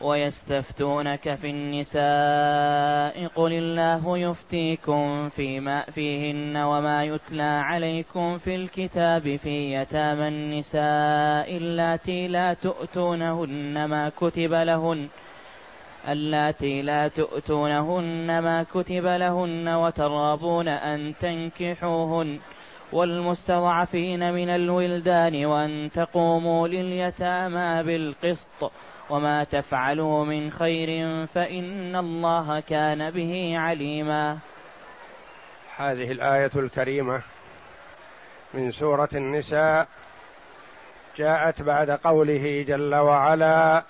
ويستفتونك في النساء قل الله يفتيكم فيما فيهن وما يتلى عليكم في الكتاب في يتامى النساء اللاتي لا تؤتونهن ما كتب لهن اللاتي لا تؤتونهن ما كتب لهن وترغبون أن تنكحوهن والمستضعفين من الولدان وأن تقوموا لليتامى بالقسط وما تفعلوا من خير فإن الله كان به عليما. هذه الآية الكريمة من سورة النساء جاءت بعد قوله جل وعلا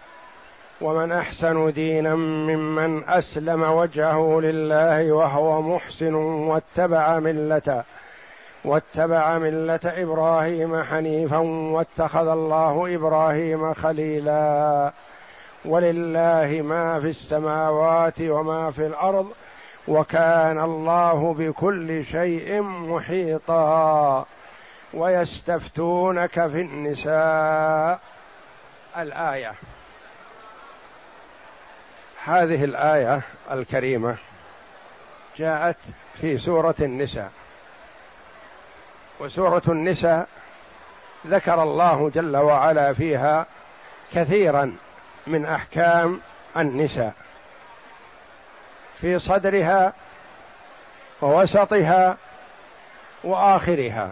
ومن أحسن دينا ممن أسلم وجهه لله وهو محسن واتبع ملته واتبع ملة إبراهيم حنيفا واتخذ الله إبراهيم خليلا. ولله ما في السماوات وما في الأرض وكان الله بكل شيء محيطا ويستفتونك في النساء. الآية هذه الآية الكريمة جاءت في سورة النساء وسورة النساء ذكر الله جل وعلا فيها كثيرا. من أحكام النساء. في صدرها ووسطها وآخرها.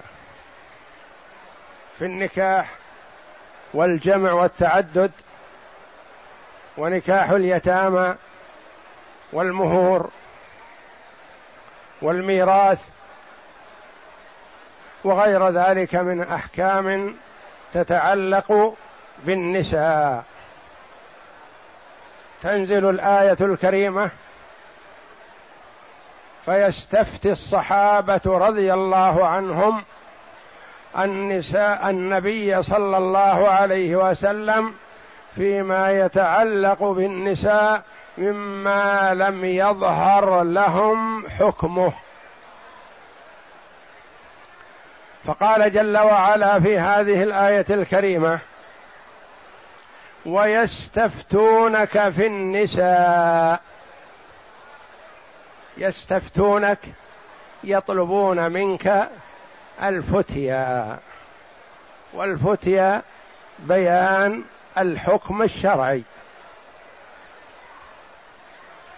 في النكاح والجمع والتعدد ونكاح اليتامى والمهور والميراث وغير ذلك من أحكام تتعلق بالنساء. تنزل الآية الكريمة فيستفتي الصحابة رضي الله عنهم النساء النبي صلى الله عليه وسلم فيما يتعلق بالنساء مما لم يظهر لهم حكمه. فقال جل وعلا في هذه الآية الكريمة ويستفتونك في النساء. يستفتونك يطلبون منك الفتيا. والفتيا بيان الحكم الشرعي.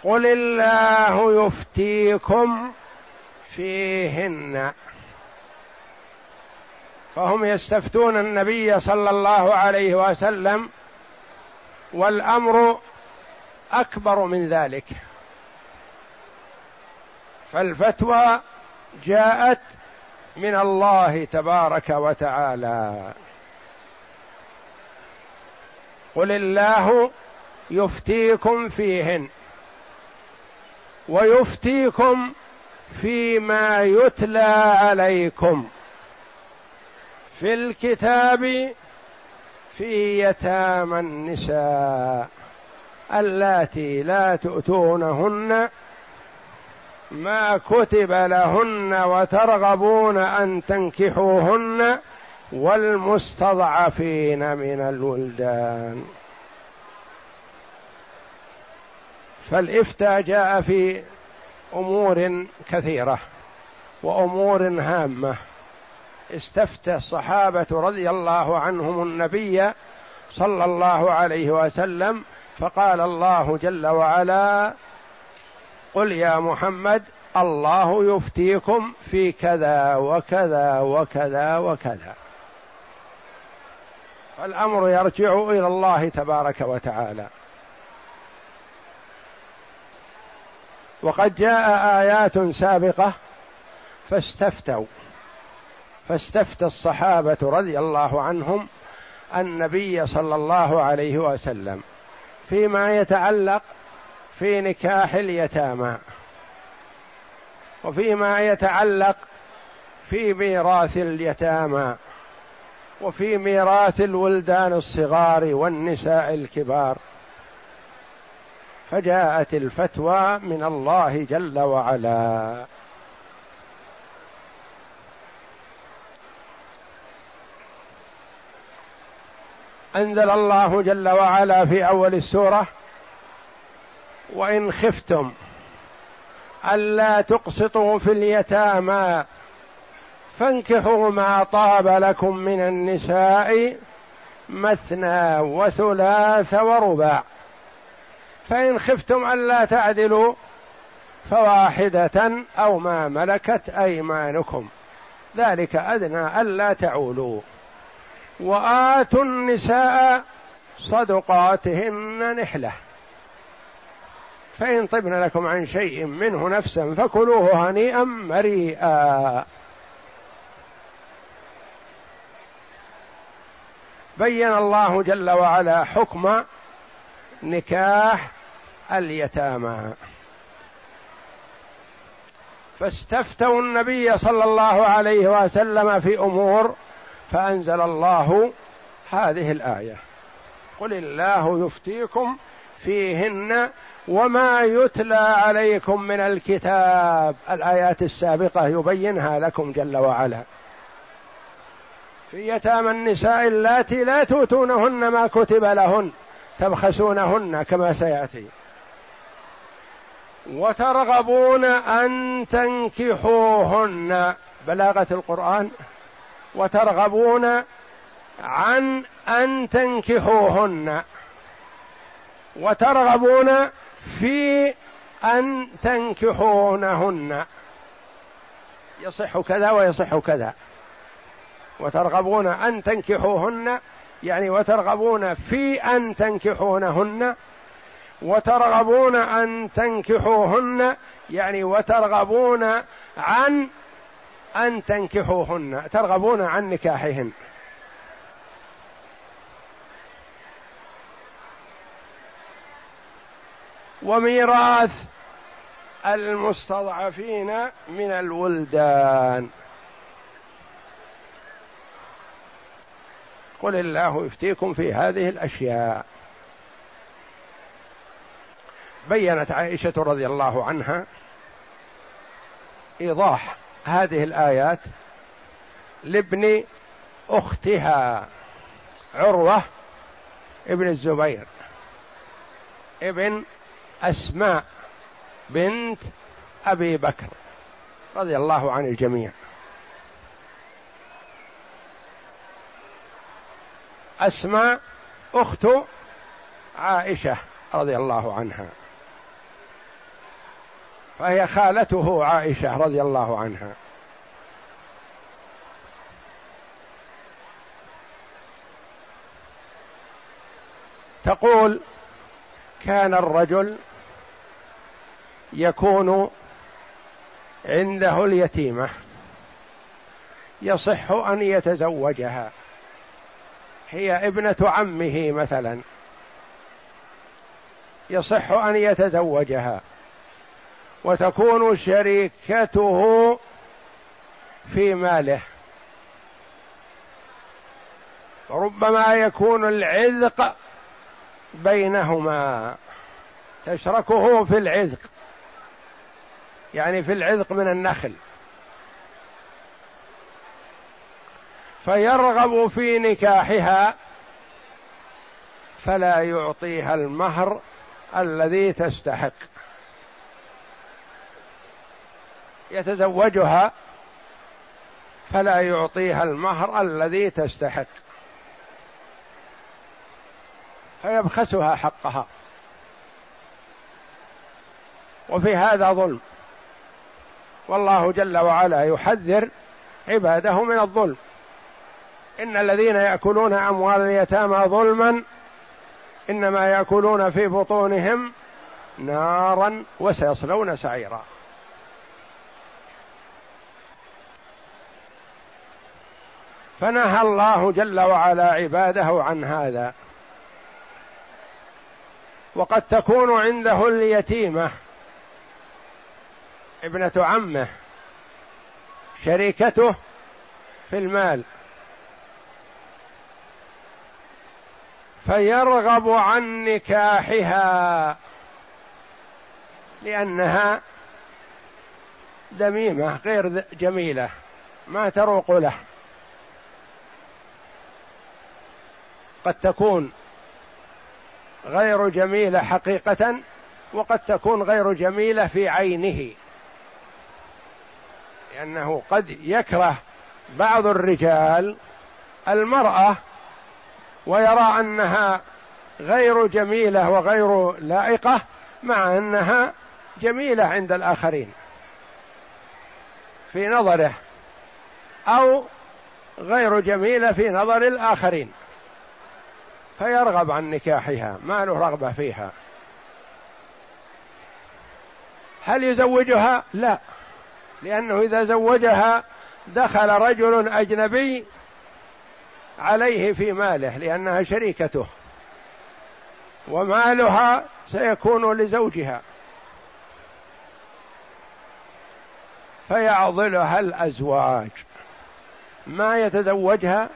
قل الله يفتيكم فيهن. فهم يستفتون النبي صلى الله عليه وسلم والأمر أكبر من ذلك. فالفتوى جاءت من الله تبارك وتعالى. قل الله يفتيكم فيهن ويفتيكم فيما يتلى عليكم في الكتاب في يتامى النساء اللاتي لا تؤتونهن ما كتب لهن وترغبون أن تنكحوهن والمستضعفين من الولدان. فالإفتاء جاء في أمور كثيرة وأمور هامة. استفتى الصحابة رضي الله عنهم النبي صلى الله عليه وسلم فقال الله جل وعلا قل يا محمد الله يفتيكم في كذا وكذا وكذا وكذا. الامر يرجع إلى الله تبارك وتعالى. وقد جاء آيات سابقة فاستفتوا. فاستفتى الصحابة رضي الله عنهم النبي صلى الله عليه وسلم فيما يتعلق في نكاح اليتامى وفيما يتعلق في ميراث اليتامى وفي ميراث الولدان الصغار والنساء الكبار فجاءت الفتوى من الله جل وعلا أنزل الله جل وعلا في أول السورة وإن خفتم ألا تقسطوا في اليتامى فانكحوا ما طاب لكم من النساء مثنى وثلاث ورباع. فإن خفتم ألا تعدلوا فواحدة أو ما ملكت أيمانكم. ذلك أدنى ألا تعولوا. وآتوا النساء صدقاتهن نحلة. فإن طبن لكم عن شيء منه نفسا فكلوه هنيئا مريئا. بين الله جل وعلا حكم نكاح اليتامى. فاستفتوا النبي صلى الله عليه وسلم في أمور فأنزل الله هذه الآية. قل الله يفتيكم فيهن وما يتلى عليكم من الكتاب. الآيات السابقة يبينها لكم جل وعلا. في يتامى النساء اللاتي لا تؤتونهن ما كتب لهن تبخسونهن كما سيأتي. وترغبون أن تنكحوهن. بلاغة القرآن؟ وترغبون عن أن تنكحوهن وترغبون في أن تنكحونهن. يصح كذا ويصح كذا. وترغبون أن تنكحوهن يعني وترغبون في أن تنكحونهن. وترغبون أن تنكحوهن يعني وترغبون عن أن تنكحوهن ترغبون عن نكاحهن. وميراث المستضعفين من الولدان. قل الله يفتيكم في هذه الأشياء. بينت عائشة رضي الله عنها إيضاح هذه الآيات لابن أختها عروة ابن الزبير ابن أسماء بنت أبي بكر رضي الله عن الجميع. أسماء أخت عائشة رضي الله عنها. فهي خالته عائشة رضي الله عنها. تقول كان الرجل يكون عنده اليتيمة يصح أن يتزوجها. هي ابنة عمه مثلا يصح أن يتزوجها. وتكون شريكته في ماله. ربما يكون العذق بينهما تشركه في العذق يعني في العذق من النخل. فيرغب في نكاحها فلا يعطيها المهر الذي تستحق. يتزوجها فلا يعطيها المهر الذي تستحق. فيبخسها حقها. وفي هذا ظلم. والله جل وعلا يحذر عباده من الظلم. إن الذين يأكلون أموال اليتامى ظلما إنما يأكلون في بطونهم نارا وسيصلون سعيرا. فنهى الله جل وعلا عباده عن هذا. وقد تكون عنده اليتيمة ابنة عمه شريكته في المال. فيرغب عن نكاحها لأنها دميمة غير جميلة ما تروق له. قد تكون غير جميلة حقيقة وقد تكون غير جميلة في عينه. لأنه قد يكره بعض الرجال المرأة ويرى أنها غير جميلة وغير لائقة مع أنها جميلة عند الآخرين. في نظره أو غير جميلة في نظر الآخرين. فيرغب عن نكاحها ما له رغبة فيها. هل يزوجها؟ لا. لأنه إذا زوجها دخل رجل أجنبي عليه في ماله لأنها شريكته. ومالها سيكون لزوجها. فيعضلها الأزواج. ما يتزوجها؟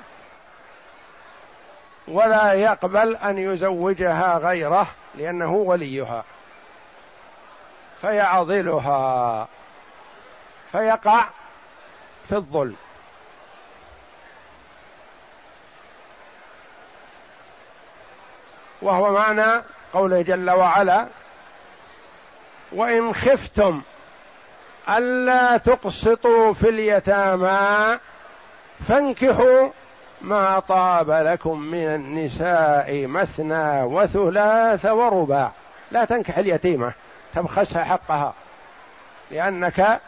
ولا يقبل أن يزوجها غيره لأنه وليها. فيعضلها. فيقع في الظلم. وهو معنى قوله جل وعلا وإن خفتم ألا تقسطوا في اليتامى فانكحوا ما طاب لكم من النساء مثنى وثلاث ورباع. لا تنكح اليتيمة تبخسها حقها لأنك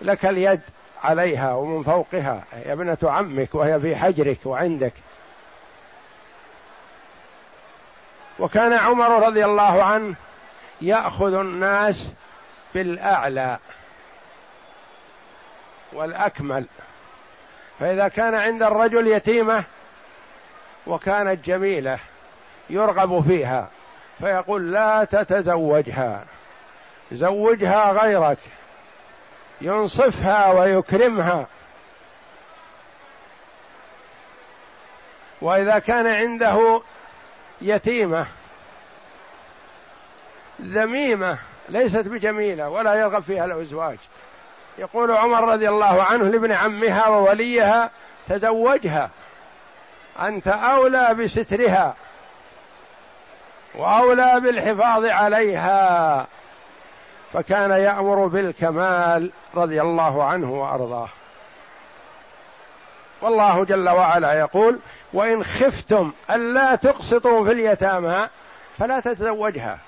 لك اليد عليها ومن فوقها. هي ابنة عمك وهي في حجرك وعندك. وكان عمر رضي الله عنه يأخذ الناس بالأعلى والأكمل. فإذا كان عند الرجل يتيمة وكانت جميلة يرغب فيها فيقول لا تتزوجها زوجها غيرك ينصفها ويكرمها. وإذا كان عنده يتيمة ذميمة ليست بجميلة ولا يرغب فيها الأزواج يقول عمر رضي الله عنه لابن عمها ووليها تزوجها. أنت أولى بسترها وأولى بالحفاظ عليها. فكان يأمر بالكمال رضي الله عنه وأرضاه. والله جل وعلا يقول وإن خفتم الا تقسطوا في اليتامى فلا تتزوجها.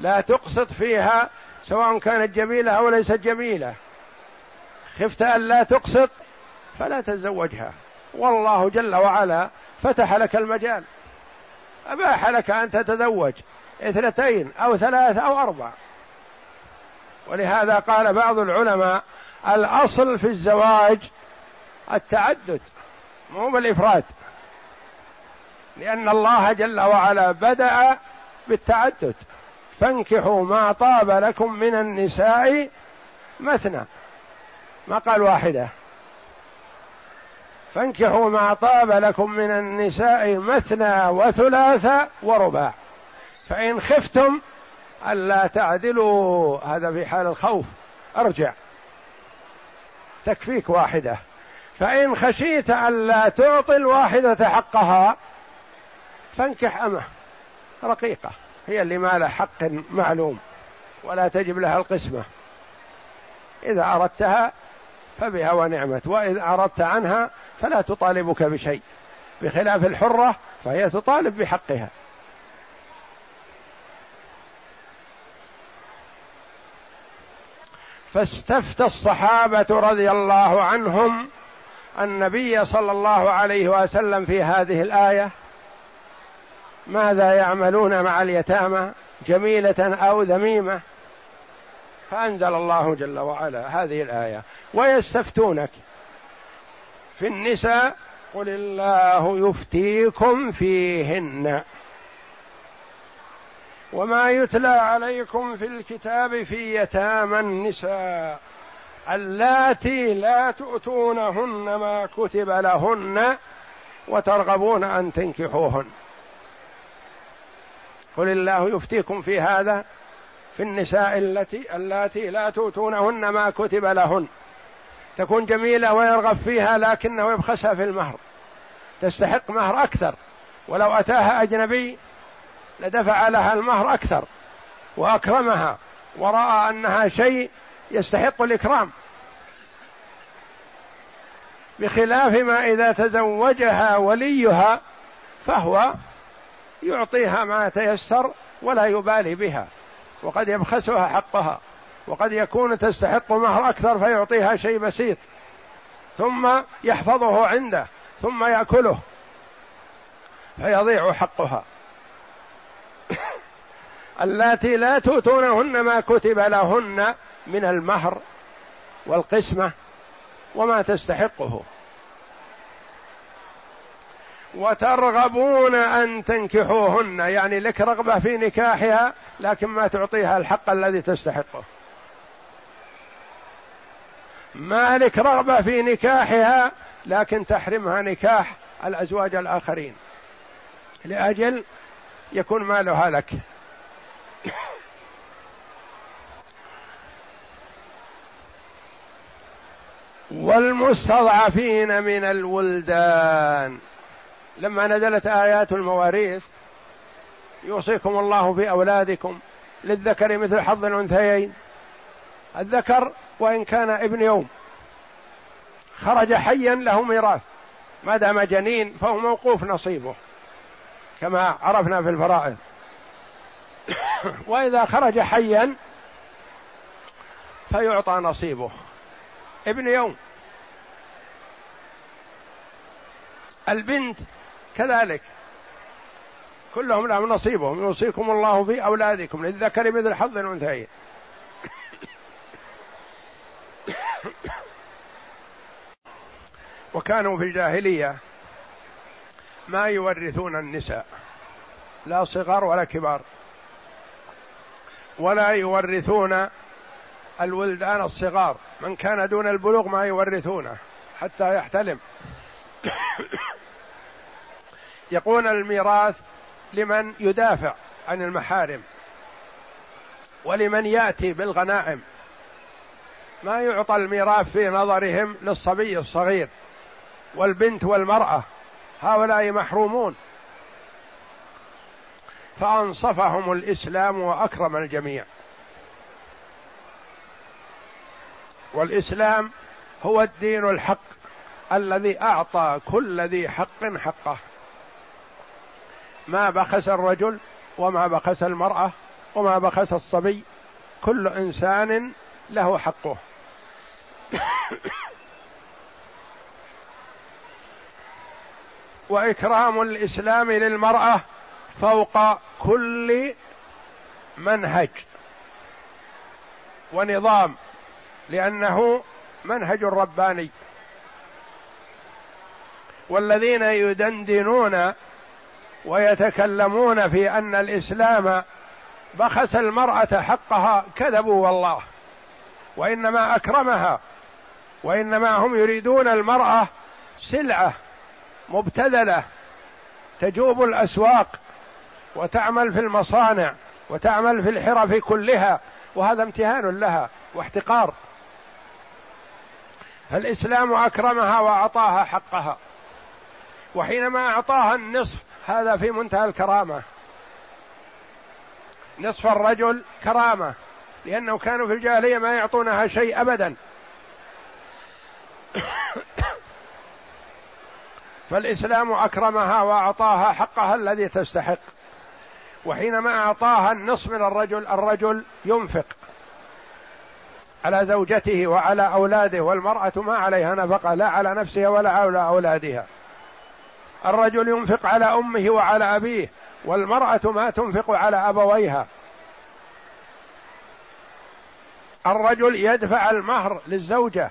لا تقسط فيها سواء كانت جميلة أو ليست جميلة. خفت الا تقسط فلا تتزوجها والله جل وعلا فتح لك المجال. أباح لك أن تتزوج اثنتين أو ثلاث أو أربع ولهذا قال بعض العلماء الأصل في الزواج التعدد مو بالإفراد. لأن الله جل وعلا بدأ بالتعدد. فانكحوا ما طاب لكم من النساء مثنى. ما قال واحدة. فانكحوا ما طاب لكم من النساء مثنى وثلاث ورباع. فإن خفتم ألا تعدلوا هذا في حال الخوف. أرجع. تكفيك واحدة. فإن خشيت ألا تعطي الواحدة حقها فانكح أمة رقيقة. هي اللي ما لها حق معلوم ولا تجب لها القسمة. إذا أردتها فبها ونعمت وإذا أردت عنها فلا تطالبك بشيء. بخلاف الحرة فهي تطالب بحقها. فاستفتى الصحابة رضي الله عنهم النبي صلى الله عليه وسلم في هذه الآية ماذا يعملون مع اليتامى جميلة أو ذميمة؟ فأنزل الله جل وعلا هذه الآية. ويستفتونك. في النساء قل الله يفتيكم فيهن. وما يتلى عليكم في الكتاب في يتامى النساء اللاتي لا تؤتونهن ما كتب لهن وترغبون أن تنكحوهن. قل الله يفتيكم في هذا في النساء التي اللاتي لا تؤتونهن ما كتب لهن. تكون جميلة ويرغب فيها لكنه يبخسها في المهر. تستحق مهر أكثر. ولو أتاها أجنبي لدفع لها المهر أكثر وأكرمها ورأى أنها شيء يستحق الإكرام. بخلاف ما إذا تزوجها وليها فهو يعطيها ما تيسر ولا يبالي بها وقد يبخسها حقها. وقد يكون تستحق مهر أكثر فيعطيها شيء بسيط ثم يحفظه عنده ثم يأكله فيضيع حقها. اللاتي لا تؤتونهن ما كتب لهن من المهر والقسمة وما تستحقه. وترغبون أن تنكحوهن يعني لك رغبة في نكاحها لكن ما تعطيها الحق الذي تستحقه. ما لك رغبة في نكاحها لكن تحرمها نكاح الأزواج الآخرين. لأجل يكون مالها لك. والمستضعفين من الولدان. لما نزلت آيات المواريث يوصيكم الله في أولادكم للذكر مثل حظ الأنثيين. الذكر وإن كان ابن يوم. خرج حيا له ميراث. ما دام جنين فهو موقوف نصيبه. كما عرفنا في الفرائض. وإذا خرج حيا فيعطى نصيبه. ابن يوم. البنت كذلك. كلهم لهم نصيبهم. يوصيكم الله في أولادكم للذكر مثل حظ الأنثيين. وكانوا في الجاهلية ما يورثون النساء لا صغار ولا كبار ولا يورثون الولدان الصغار من كان دون البلوغ ما يورثونه حتى يحتلم. يقول الميراث لمن يدافع عن المحارم ولمن يأتي بالغنائم. ما يعطى الميراث في نظرهم للصبي الصغير والبنت والمرأة. هؤلاء محرومون. فأنصفهم الإسلام وأكرم الجميع. والإسلام هو الدين الحق الذي أعطى كل ذي حق حقه. ما بخس الرجل وما بخس المرأة وما بخس الصبي كل إنسان له حقه. واكرام الإسلام للمرأة فوق كل منهج. ونظام لأنه منهج رباني. والذين يدندنون ويتكلمون في أن الإسلام بخس المرأة حقها كذبوا والله وإنما أكرمها وإنما هم يريدون المرأة سلعة مبتذلة تجوب الأسواق وتعمل في المصانع وتعمل في الحرف كلها وهذا امتهان لها واحتقار. فالإسلام أكرمها وأعطاها حقها وحينما أعطاها النصف هذا في منتهى الكرامة. نصف الرجل كرامة لأنه كانوا في الجاهلية ما يعطونها شيء أبدا. فالإسلام أكرمها وأعطاها حقها الذي تستحق. وحينما أعطاها النصف من الرجل الرجل ينفق. على زوجته وعلى أولاده والمرأة ما عليها نفقة لا على نفسها ولا على أولادها. الرجل ينفق على أمه وعلى أبيه والمرأة ما تنفق على أبويها. الرجل يدفع المهر للزوجة.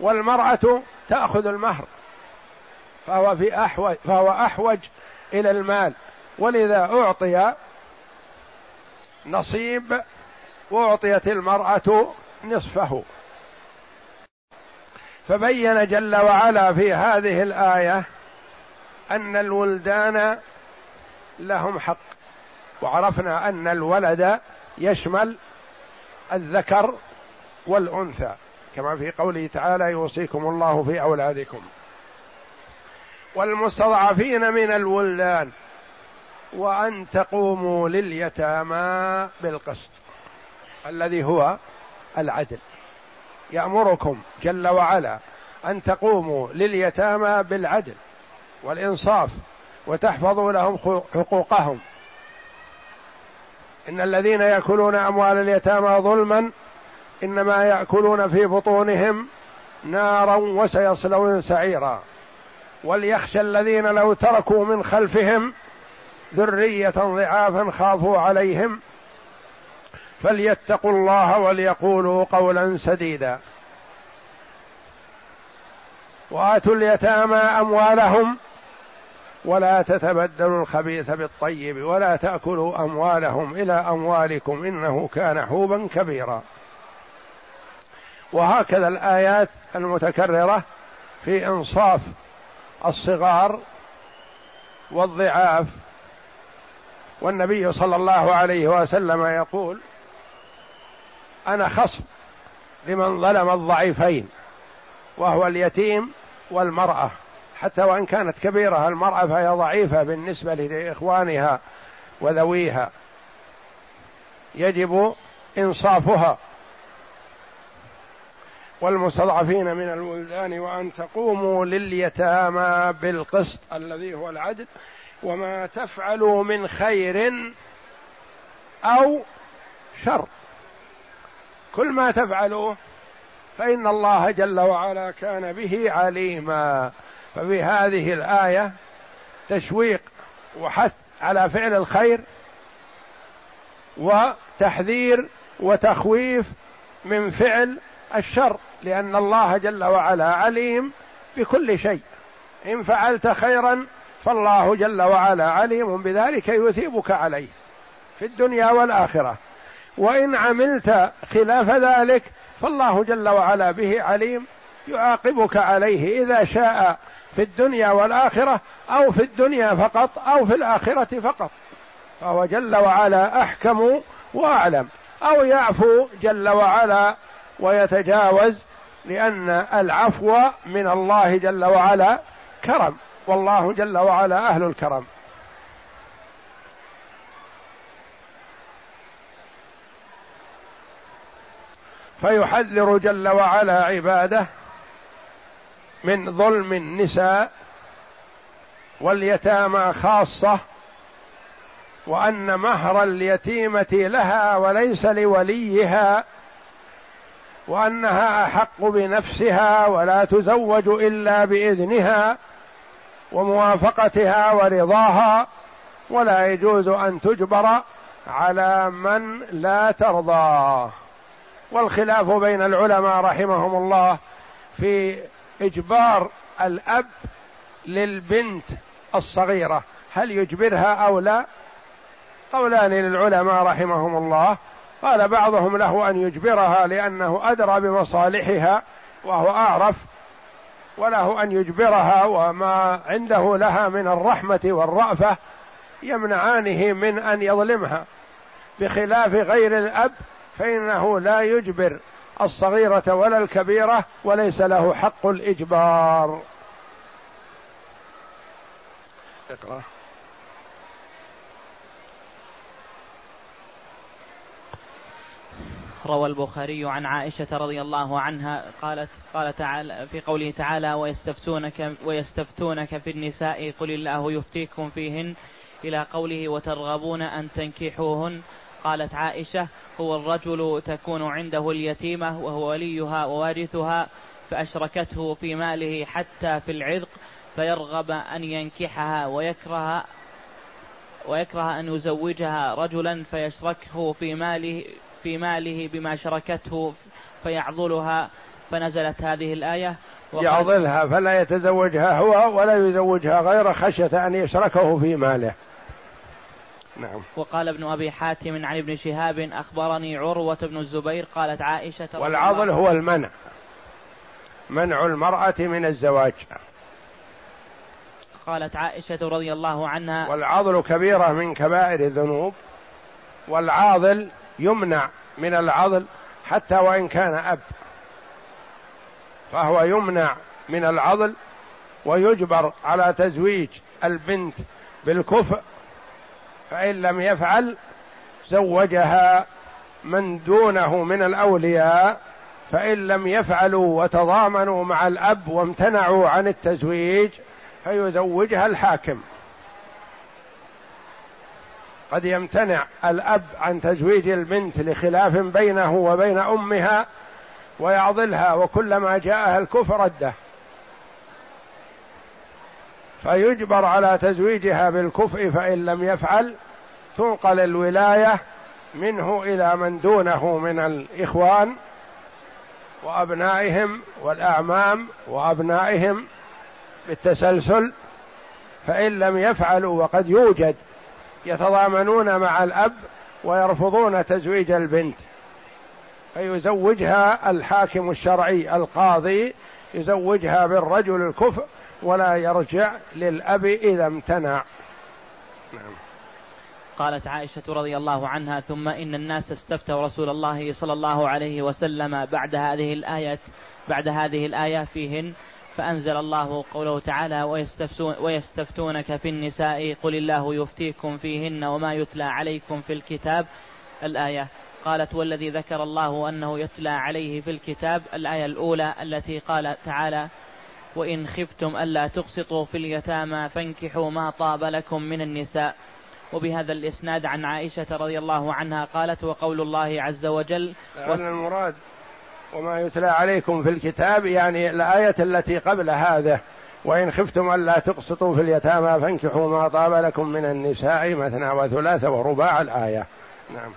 والمرأة تأخذ المهر. فهو في أحوج فهو أحوج إلى المال. ولذا أعطي نصيب وأعطيت المرأة نصفه. فبين جل وعلا في هذه الآية أن الولدان لهم حق. وعرفنا أن الولد يشمل الذكر والأنثى. كما في قوله تعالى يوصيكم الله في أولادكم والمستضعفين من الولدان وأن تقوموا لليتامى بالقسط الذي هو العدل. يأمركم جل وعلا أن تقوموا لليتامى بالعدل والإنصاف وتحفظوا لهم حقوقهم. إن الذين يأكلون أموال اليتامى ظلما إنما يأكلون في بطونهم نارا وسيصلون سعيرا. وليخشى الذين لو تركوا من خلفهم ذرية ضعافا خافوا عليهم. فليتقوا الله وليقولوا قولا سديدا. وآتوا اليتامى أموالهم ولا تتبدلوا الخبيث بالطيب ولا تأكلوا أموالهم إلى أموالكم إنه كان حوبا كبيرا. وهكذا الآيات المتكررة في إنصاف الصغار والضعاف. والنبي صلى الله عليه وسلم يقول أنا خصم لمن ظلم الضعيفين وهو اليتيم والمرأة. حتى وإن كانت كبيرة المرأة فهي ضعيفة بالنسبة لإخوانها وذويها. يجب إنصافها. والمستضعفين من الولدان وأن تقوموا لليتامى بالقسط الذي هو العدل وما تفعلوا من خير أو شر. كل ما تفعلوه فإن الله جل وعلا كان به عليما. ففي هذه الآية تشويق وحث على فعل الخير وتحذير وتخويف من فعل الشر لأن الله جل وعلا عليم بكل شيء. إن فعلت خيرا فالله جل وعلا عليم بذلك يثيبك عليه في الدنيا والآخرة. وإن عملت خلاف ذلك فالله جل وعلا به عليم يعاقبك عليه إذا شاء في الدنيا والآخرة أو في الدنيا فقط أو في الآخرة فقط. فهو جل وعلا أحكم وأعلم. أو يعفو جل وعلا ويتجاوز لأن العفو من الله جل وعلا كرم والله جل وعلا أهل الكرم. فيحذر جل وعلا عباده من ظلم النساء واليتامى خاصة وأن مهر اليتيمة لها وليس لوليها وأنها أحق بنفسها ولا تزوج إلا بإذنها وموافقتها ورضاها ولا يجوز أن تجبر على من لا ترضى. والخلاف بين العلماء رحمهم الله في إجبار الأب للبنت الصغيرة هل يجبرها أو لا؟ قولان للعلماء رحمهم الله. قال بعضهم له أن يجبرها لأنه أدرى بمصالحها وهو أعرف وله أن يجبرها وما عنده لها من الرحمة والرأفة يمنعانه من أن يظلمها. بخلاف غير الأب فإنه لا يجبر الصغيرة ولا الكبيرة وليس له حق الإجبار. اقرأ. روى البخاري عن عائشة رضي الله عنها قالت قال تعالى في قوله تعالى ويستفتونك ويستفتونك في النساء قل الله يفتيكم فيهن إلى قوله وترغبون أن تنكحوهن قالت عائشة هو الرجل تكون عنده اليتيمة وهو وليها ووارثها فأشركته في ماله حتى في العذق فيرغب أن ينكحها ويكره ويكره أن يزوجها رجلا فيشركه في ماله في ماله بما شركته فيعضلها فنزلت هذه الآية. يعضلها فلا يتزوجها هو ولا يزوجها غير خشية أن يشركه في ماله. نعم. وقال ابن أبي حاتم عن ابن شهاب أخبرني عروة بن الزبير قالت عائشة والعضل هو المنع منع المرأة من الزواج. قالت عائشة رضي الله عنها. والعضل كبيرة من كبائر الذنوب والعاضل يمنع من العضل حتى وإن كان أب. فهو يمنع من العضل ويجبر على تزويج البنت بالكفء فإن لم يفعل زوجها من دونه من الأولياء فإن لم يفعلوا وتضامنوا مع الأب وامتنعوا عن التزويج فيزوجها الحاكم. قد يمتنع الأب عن تزويج البنت لخلاف بينه وبين أمها ويعضلها وكلما جاءها الكفر رده. فيجبر على تزويجها بالكفء فإن لم يفعل تنقل الولاية منه إلى من دونه من الإخوان وأبنائهم والأعمام وأبنائهم بالتسلسل. فإن لم يفعلوا وقد يوجد يتضامنون مع الأب ويرفضون تزويج البنت فيزوجها الحاكم الشرعي القاضي يزوجها بالرجل الكفء ولا يرجع للأب إذا امتنع نعم. قالت عائشة رضي الله عنها ثم إن الناس استفتوا رسول الله صلى الله عليه وسلم بعد هذه الآية بعد هذه الآية فيهن فأنزل الله قوله تعالى ويستفتونك في النساء قل الله يفتيكم فيهن وما يتلى عليكم في الكتاب. الآية قالت والذي ذكر الله أنه يتلى عليه في الكتاب. الآية الأولى التي قال تعالى وإن خفتم ألا تقسطوا في اليتامى فانكحوا ما طاب لكم من النساء. وبهذا الإسناد عن عائشة رضي الله عنها قالت وقول الله عز وجل لعل المراد وما يتلى عليكم في الكتاب يعني الآية التي قبل هذا وإن خفتم ألا تقسطوا في اليتامى فانكحوا ما طاب لكم من النساء مثنى وثلاث ورباع الآية. نعم.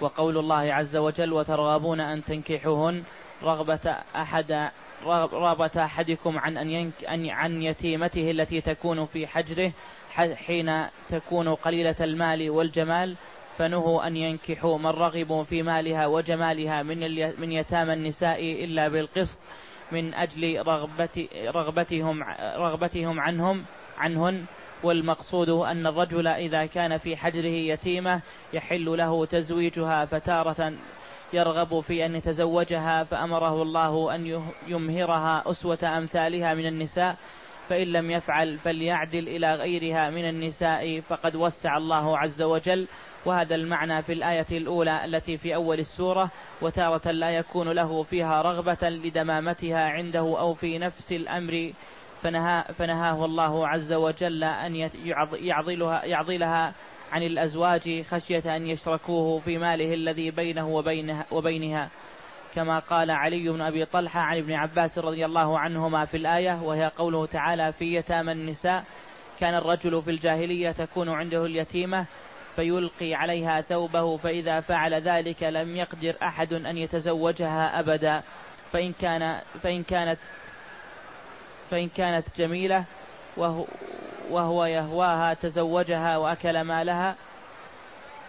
وقول الله عز وجل وترغبون أن تنكحوهن رغبة أحد رغبة أحدكم عن أن, ينك أن عن يتيمته التي تكون في حجره حين تكون قليلة المال والجمال فنهوا أن ينكحوا من رغبوا في مالها وجمالها من من يتامى النساء إلا بالقسط من أجل رغبة رغبتهم رغبتهم عنهم عنهن. والمقصود أن الرجل إذا كان في حجره يتيمة يحل له تزويجها فتارة يرغب في أن يتزوجها فأمره الله أن يمهرها أسوة أمثالها من النساء. فإن لم يفعل فليعدل إلى غيرها من النساء. فقد وسع الله عز وجل وهذا المعنى في الآية الأولى التي في أول السورة وتارة لا يكون له فيها رغبة لدمامتها عنده أو في نفس الأمر. فنهى فنهاه الله عز وجل أن يعضلها, يعضلها عن الأزواج خشية أن يشركوه في ماله الذي بينه وبينها, وبينها. كما قال علي بن أبي طلحة عن ابن عباس رضي الله عنهما في الآية وهي قوله تعالى في يتامى النساء كان الرجل في الجاهلية تكون عنده اليتيمة فيلقي عليها ثوبه فإذا فعل ذلك لم يقدر أحد أن يتزوجها أبدا. فإن كان فإن كانت فإن كانت جميلة وهو, وهو يهواها تزوجها وأكل مالها.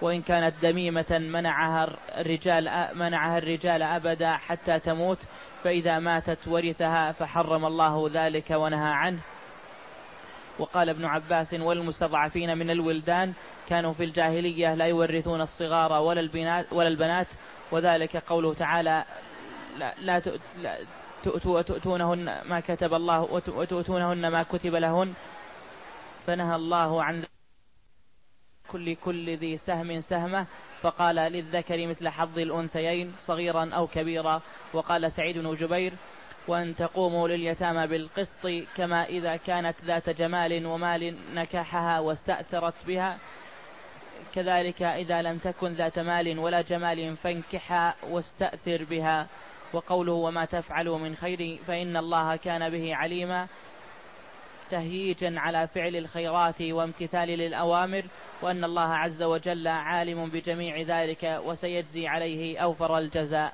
وإن كانت دميمة منعها الرجال منعها الرجال أبدا حتى تموت. فإذا ماتت ورثها فحرم الله ذلك ونهى عنه. وقال ابن عباس والمستضعفين من الولدان كانوا في الجاهلية لا يورثون الصغار ولا البنات ولا البنات وذلك قوله تعالى لا, لا, تؤتونهن ما كتب الله وتؤتونهن ما كتب لهن فنهى الله عن كل كل ذي سهم سهمة فقال للذكر مثل حظ الأنثيين صغيرا أو كبيرا وقال سعيد بن جبير وأن تقوموا لليتامى بالقسط كما إذا كانت ذات جمال ومال نكحها واستأثرت بها. كذلك إذا لم تكن ذات مال ولا جمال فانكحها واستأثر بها. وقوله وما تفعلوا من خير فإن الله كان به عليما. تهييجا على فعل الخيرات وامتثال للأوامر وأن الله عز وجل عالم بجميع ذلك وسيجزي عليه أوفر الجزاء.